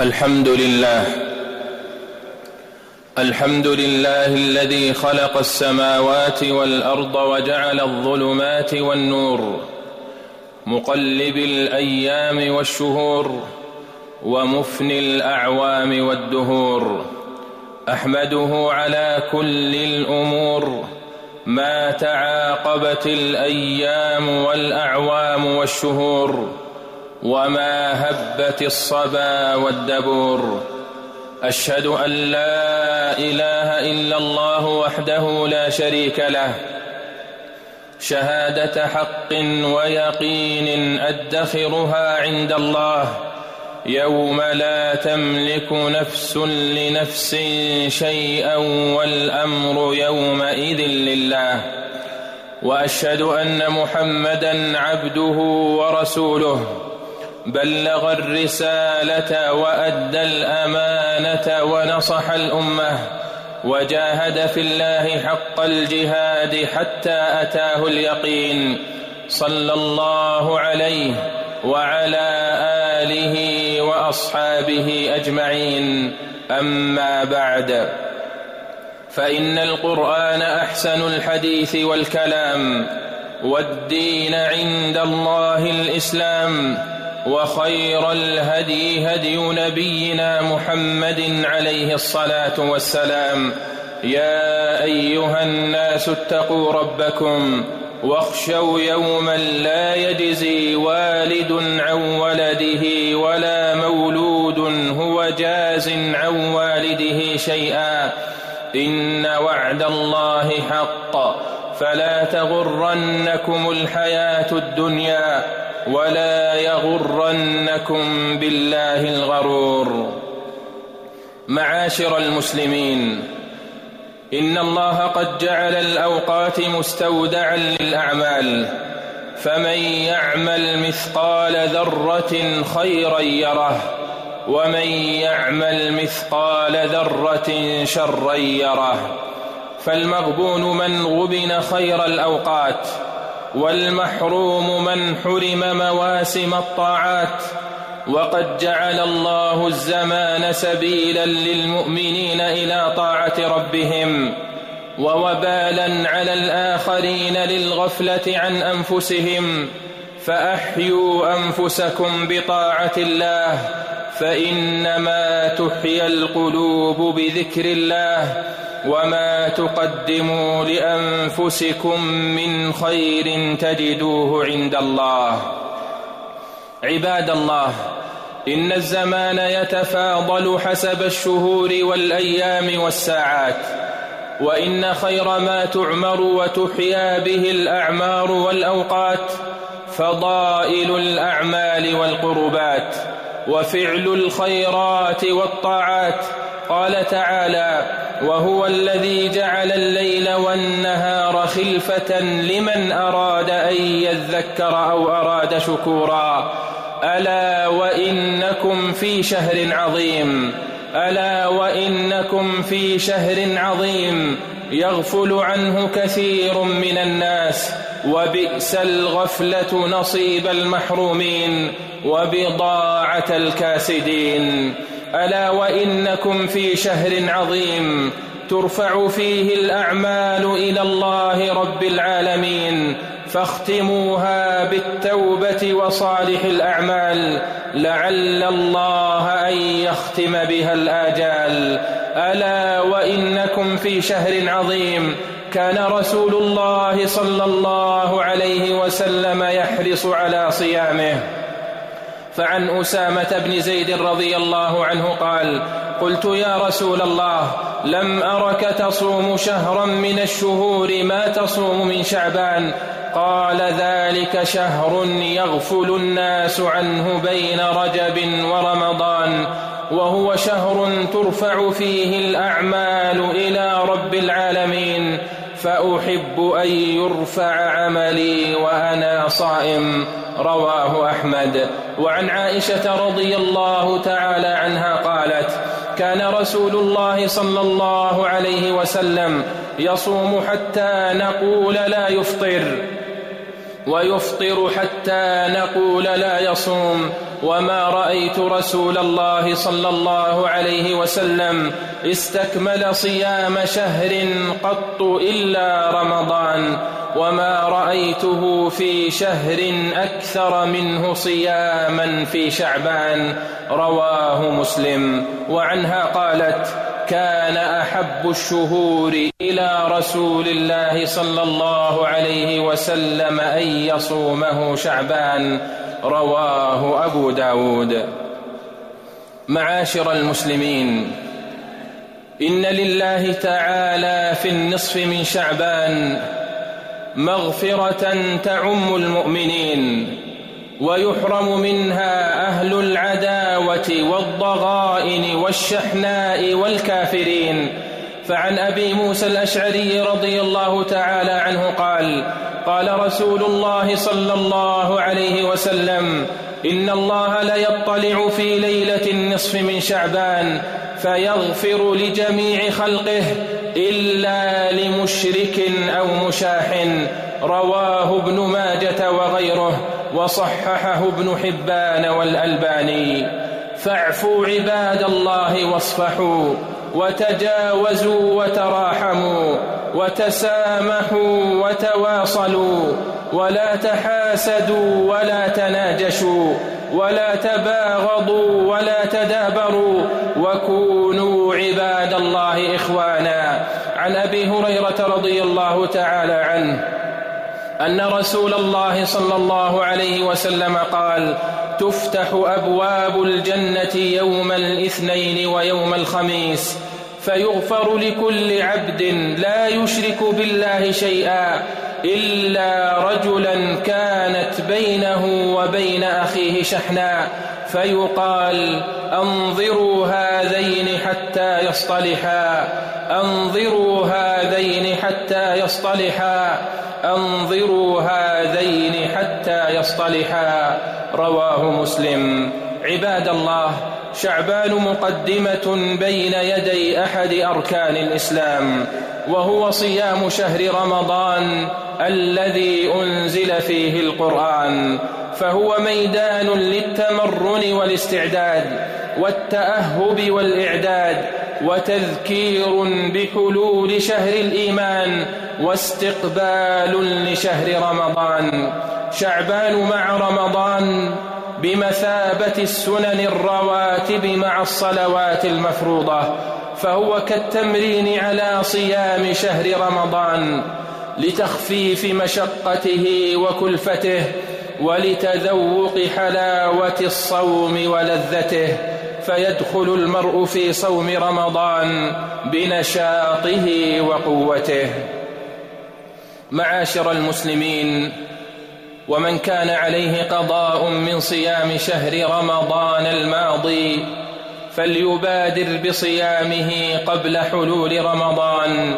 الحمد لله. الحمد لله الذي خلق السماوات والأرض وجعل الظلمات والنور مقلب الأيام والشهور ومفني الأعوام والدهور. أحمده على كل الأمور ما تعاقبت الأيام والأعوام والشهور. وما هبت الصبا والدبور. اشهد ان لا اله الا الله وحده لا شريك له. شهاده حق ويقين ادخرها عند الله. يوم لا تملك نفس لنفس شيئا والامر يومئذ لله. واشهد ان محمدا عبده ورسوله. بلغ الرسالة وأدى الأمانة ونصح الأمة وجاهد في الله حق الجهاد حتى أتاه اليقين صلى الله عليه وعلى آله وأصحابه أجمعين. أما بعد فإن القرآن أحسن الحديث والكلام والدين عند الله الإسلام. وخير الهدي هدي نبينا محمد عليه الصلاة والسلام. يا أيها الناس اتقوا ربكم واخشوا يوما لا يجزي والد عن ولده ولا مولود هو جاز عن والده شيئا. إن وعد الله حق. فلا تغرنكم الحياة الدنيا. ولا يغرنكم بالله الغرور. معاشر المسلمين إن الله قد جعل الأوقات مستودعا للأعمال فمن يعمل مثقال ذرة خيرا يره ومن يعمل مثقال ذرة شرا يره. فالمغبون من غبن خير الأوقات. والمحروم من حرم مواسم الطاعات وقد جعل الله الزمان سبيلا للمؤمنين إلى طاعة ربهم ووبالا على الآخرين للغفلة عن أنفسهم فأحيوا أنفسكم بطاعة الله فإنما تحيا القلوب بذكر الله وما تقدموا لانفسكم من خير تجدوه عند الله عباد الله ان الزمان يتفاضل حسب الشهور والايام والساعات وان خير ما تعمر وتحيا به الاعمار والاوقات فضائل الاعمال والقربات وفعل الخيرات والطاعات قال تعالى وهو الذي جعل الليل والنهار خلفة لمن أراد أن يذكر أو أراد شكورا. ألا وإنكم في شهر عظيم. ألا وإنكم في شهر عظيم. يغفل عنه كثير من الناس. وبئس الغفلة نصيب المحرومين. وبضاعة الكاسدين. ألا وإنكم في شهر عظيم ترفع فيه الأعمال إلى الله رب العالمين فاختموها بالتوبة وصالح الأعمال لعل الله أن يختم بها الآجال. ألا وإنكم في شهر عظيم كان رسول الله صلى الله عليه وسلم يحرص على صيامه. فعن أسامة بن زيد رضي الله عنه قال قلت يا رسول الله لم أرك تصوم شهرا من الشهور ما تصوم من شعبان؟ قال ذلك شهر يغفل الناس عنه بين رجب ورمضان وهو شهر ترفع فيه الأعمال إلى رب العالمين. فأحب أن يرفع عملي وأنا صائم رواه أحمد. وعن عائشة رضي الله تعالى عنها قالت كان رسول الله صلى الله عليه وسلم يصوم حتى نقول لا يفطر ويفطر حتى نقول لا يصوم. وما رايت رسول الله صلى الله عليه وسلم استكمل صيام شهر قط الا رمضان وما رايته في شهر أكثر منه صياما في شعبان رواه مسلم وعنها قالت كان احب الشهور إلى رسول الله صلى الله عليه وسلم ان يصومه شعبان رواه أبو داود. معاشر المسلمين إن لله تعالى في النصف من شعبان مغفرة تعم المؤمنين ويحرم منها أهل العداوة والضغائن والشحناء والكافرين. فعن أبي موسى الأشعري رضي الله تعالى عنه قال قال رسول الله صلى الله عليه وسلم إن الله ليطلع في ليلة النصف من شعبان فيغفر لجميع خلقه إلا لمشرك أو مشاح رواه ابن ماجة وغيره وصححه ابن حبان والألباني. فاعفوا عباد الله واصفحوا. وتجاوزوا وتراحموا وتسامحوا وتواصلوا ولا تحاسدوا ولا تناجشوا ولا تباغضوا ولا تدابروا وكونوا عباد الله إخوانا. عن أبي هريرة رضي الله تعالى عنه أن رسول الله صلى الله عليه وسلم قال تفتح أبواب الجنة يوم الاثنين ويوم الخميس فيغفر لكل عبد لا يشرك بالله شيئا إلا رجلا كانت بينه وبين أخيه شحناء فيقال أنظروا هذين حتى يصطلحا أنظروا هذين حتى يصطلحا أنظروا هذين حتى يصطلحا. رواه مسلم. عباد الله شعبان مقدمة بين يدي أحد أركان الإسلام وهو صيام شهر رمضان الذي أنزل فيه القرآن فهو ميدان للتمرن والاستعداد والتأهب والإعداد وتذكير بحلول شهر الإيمان واستقبال لشهر رمضان. شعبان مع رمضان بمثابة السنن الرواتب مع الصلوات المفروضة فهو كالتمرين على صيام شهر رمضان لتخفيف مشقته وكلفته ولتذوق حلاوة الصوم ولذته فيدخل المرء في صوم رمضان بنشاطه وقوته. معاشر المسلمين ومن كان عليه قضاء من صيام شهر رمضان الماضي فليبادر بصيامه قبل حلول رمضان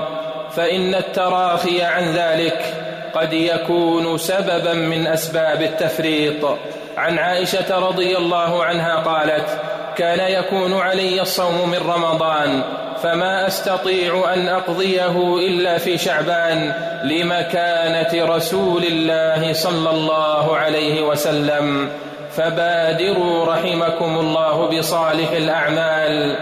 فإن التراخي عن ذلك قد يكون سببا من أسباب التفريط. عن عائشة رضي الله عنها قالت كان يكون علي الصوم من رمضان فما أستطيع أن أقضيه إلا في شعبان لمكانة رسول الله صلى الله عليه وسلم. فبادروا رحمكم الله بصالح الأعمال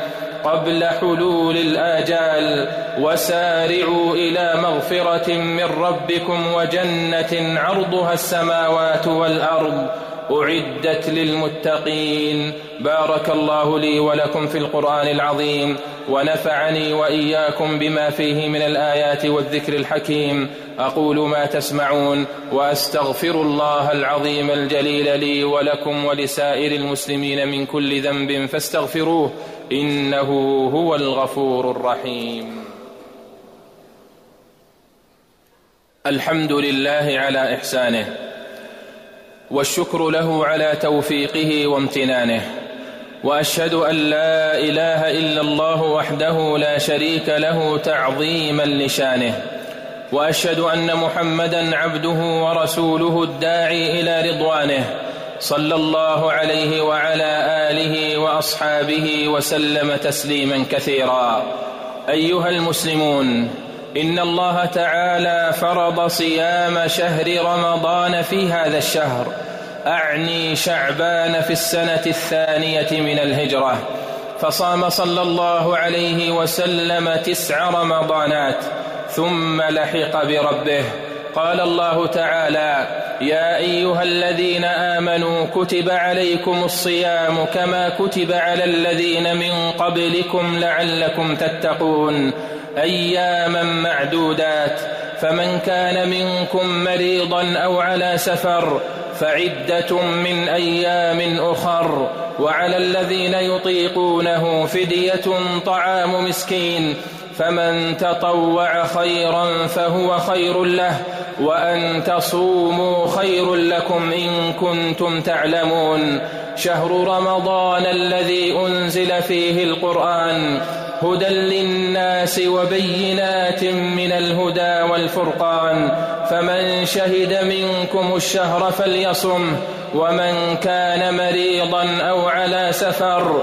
قبل حلول الآجال وسارعوا إلى مغفرة من ربكم وجنة عرضها السماوات والأرض أعدت للمتقين. بارك الله لي ولكم في القرآن العظيم ونفعني وإياكم بما فيه من الآيات والذكر الحكيم. أقول ما تسمعون وأستغفر الله العظيم الجليل لي ولكم ولسائر المسلمين من كل ذنب فاستغفروه إنه هو الغفور الرحيم. الحمد لله على إحسانه. والشكر له على توفيقه وامتنانه. وأشهد أن لا إله إلا الله وحده لا شريك له تعظيما لشانه. وأشهد أن محمدا عبده ورسوله الداعي إلى رضوانه صلى الله عليه وعلى آله وأصحابه وسلم تسليما كثيرا. أيها المسلمون إن الله تعالى فرض صيام شهر رمضان في هذا الشهر. أعني شعبان في السنة الثانية من الهجرة. فصام صلى الله عليه وسلم تسع رمضانات ثم لحق بربه. قال الله تعالى يا أيها الذين آمنوا كتب عليكم الصيام كما كتب على الذين من قبلكم لعلكم تتقون. أياما معدودات. فمن كان منكم مريضا أو على سفر فعدة من أيام أخر. وعلى الذين يطيقونه فدية طعام مسكين. فمن تطوع خيرا فهو خير له. وأن تصوموا خير لكم إن كنتم تعلمون. شهر رمضان الذي أنزل فيه القرآن هدى للناس وبينات من الهدى والفرقان. فمن شهد منكم الشهر فليصم ومن كان مريضا أو على سفر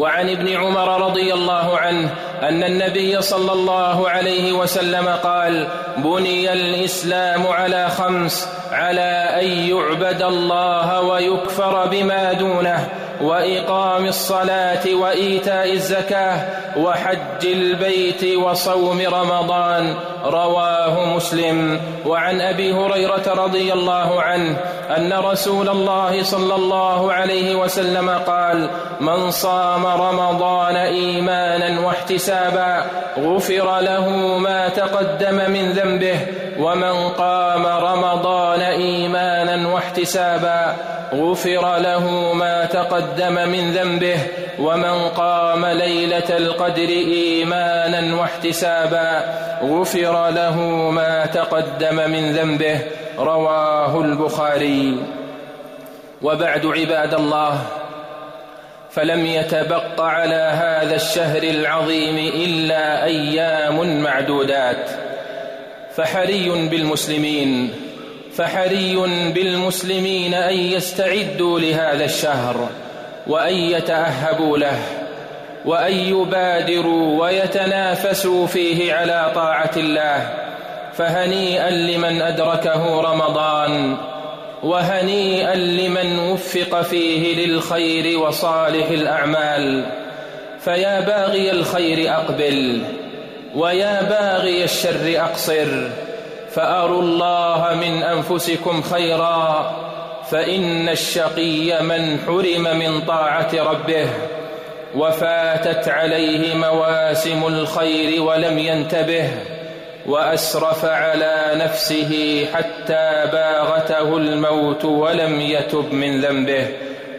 وعن ابن عمر رضي الله عنه أن النبي صلى الله عليه وسلم قال بني الإسلام على خمس على أن يعبد الله ويكفر بما دونه. وإقام الصلاة وإيتاء الزكاة وحج البيت وصوم رمضان رواه مسلم. وعن أبي هريرة رضي الله عنه أن رسول الله صلى الله عليه وسلم قال من صام رمضان إيمانا واحتسابا غفر له ما تقدم من ذنبه ومن قام رمضان إيمانا واحتسابا غفر له ما تقدم من ذنبه ومن قام ليلة القدر إيمانا واحتسابا. غفر له ما تقدم من ذنبه. رواه البخاري. وبعد عباد الله فلم يتبق على هذا الشهر العظيم إلا أيام معدودات. فحري بالمسلمين. فحري بالمسلمين أن يستعدوا لهذا الشهر وأن يتأهبوا له وأن يبادروا ويتنافسوا فيه على طاعة الله فهنيئا لمن أدركه رمضان وهنيئا لمن وفق فيه للخير وصالح الأعمال فيا باغي الخير أقبل ويا باغي الشر أقصر فأروا الله من أنفسكم خيرا فإن الشقي من حرم من طاعة ربه وفاتت عليه مواسم الخير ولم ينتبه وأسرف على نفسه حتى باغته الموت ولم يتب من ذنبه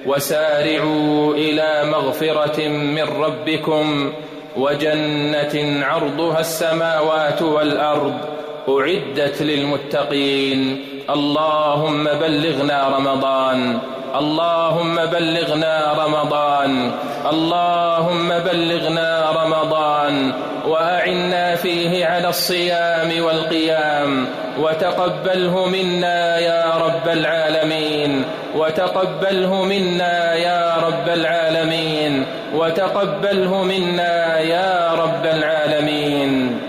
وسارعوا إلى مغفرة من ربكم وجنة عرضها السماوات والأرض أعدت للمتقين. اللهم بلغنا رمضان. اللهم بلغنا رمضان. اللهم بلغنا رمضان. وأعنا فيه على الصيام والقيام. وتقبله منا يا رب العالمين. وتقبله منا يا رب العالمين. وتقبله منا يا رب العالمين.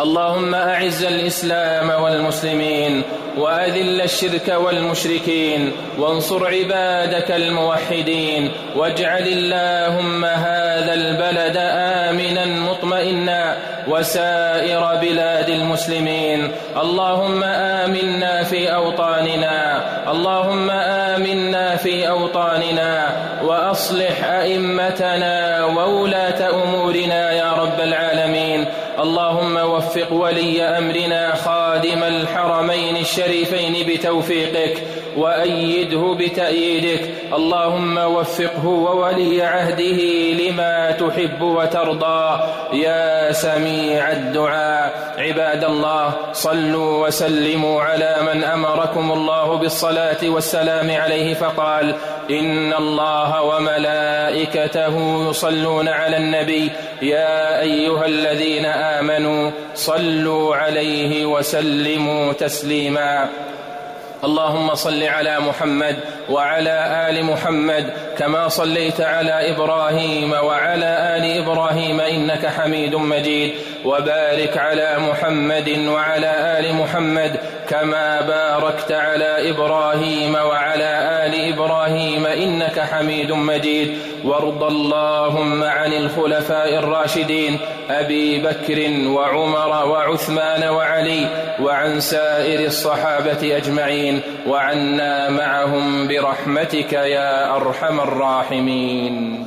اللهم أعز الإسلام والمسلمين وأذل الشرك والمشركين وانصر عبادك الموحدين واجعل اللهم هذا البلد آمنا مطمئنا وسائر بلاد المسلمين. اللهم آمنا في أوطاننا. اللهم آمنا في أوطاننا. وأصلح أئمتنا وولاة أمورنا يا اللهم وفق ولي أمرنا خادم الحرمين الشريفين بتوفيقك وأيده بتأييدك. اللهم وفقه وولي عهده لما تحب وترضى. يا سميع الدعاء. عباد الله صلوا وسلموا على من أمركم الله بالصلاة والسلام عليه فقال إن الله وملائكته يصلون على النبي. يا أيها الذين آمنوا صلوا عليه وسلموا. وسلموا تسليما. اللهم صل على محمد وعلى آل محمد كما صليت على إبراهيم وعلى آل إبراهيم إنك حميد مجيد. وبارك على محمد وعلى آل محمد كما باركت على إبراهيم وعلى آل إبراهيم إنك حميد مجيد. وارض اللهم عن الخلفاء الراشدين أبي بكر وعمر وعثمان وعلي وعن سائر الصحابة أجمعين وعنا معهم برحمتك يا أرحم الراحمين.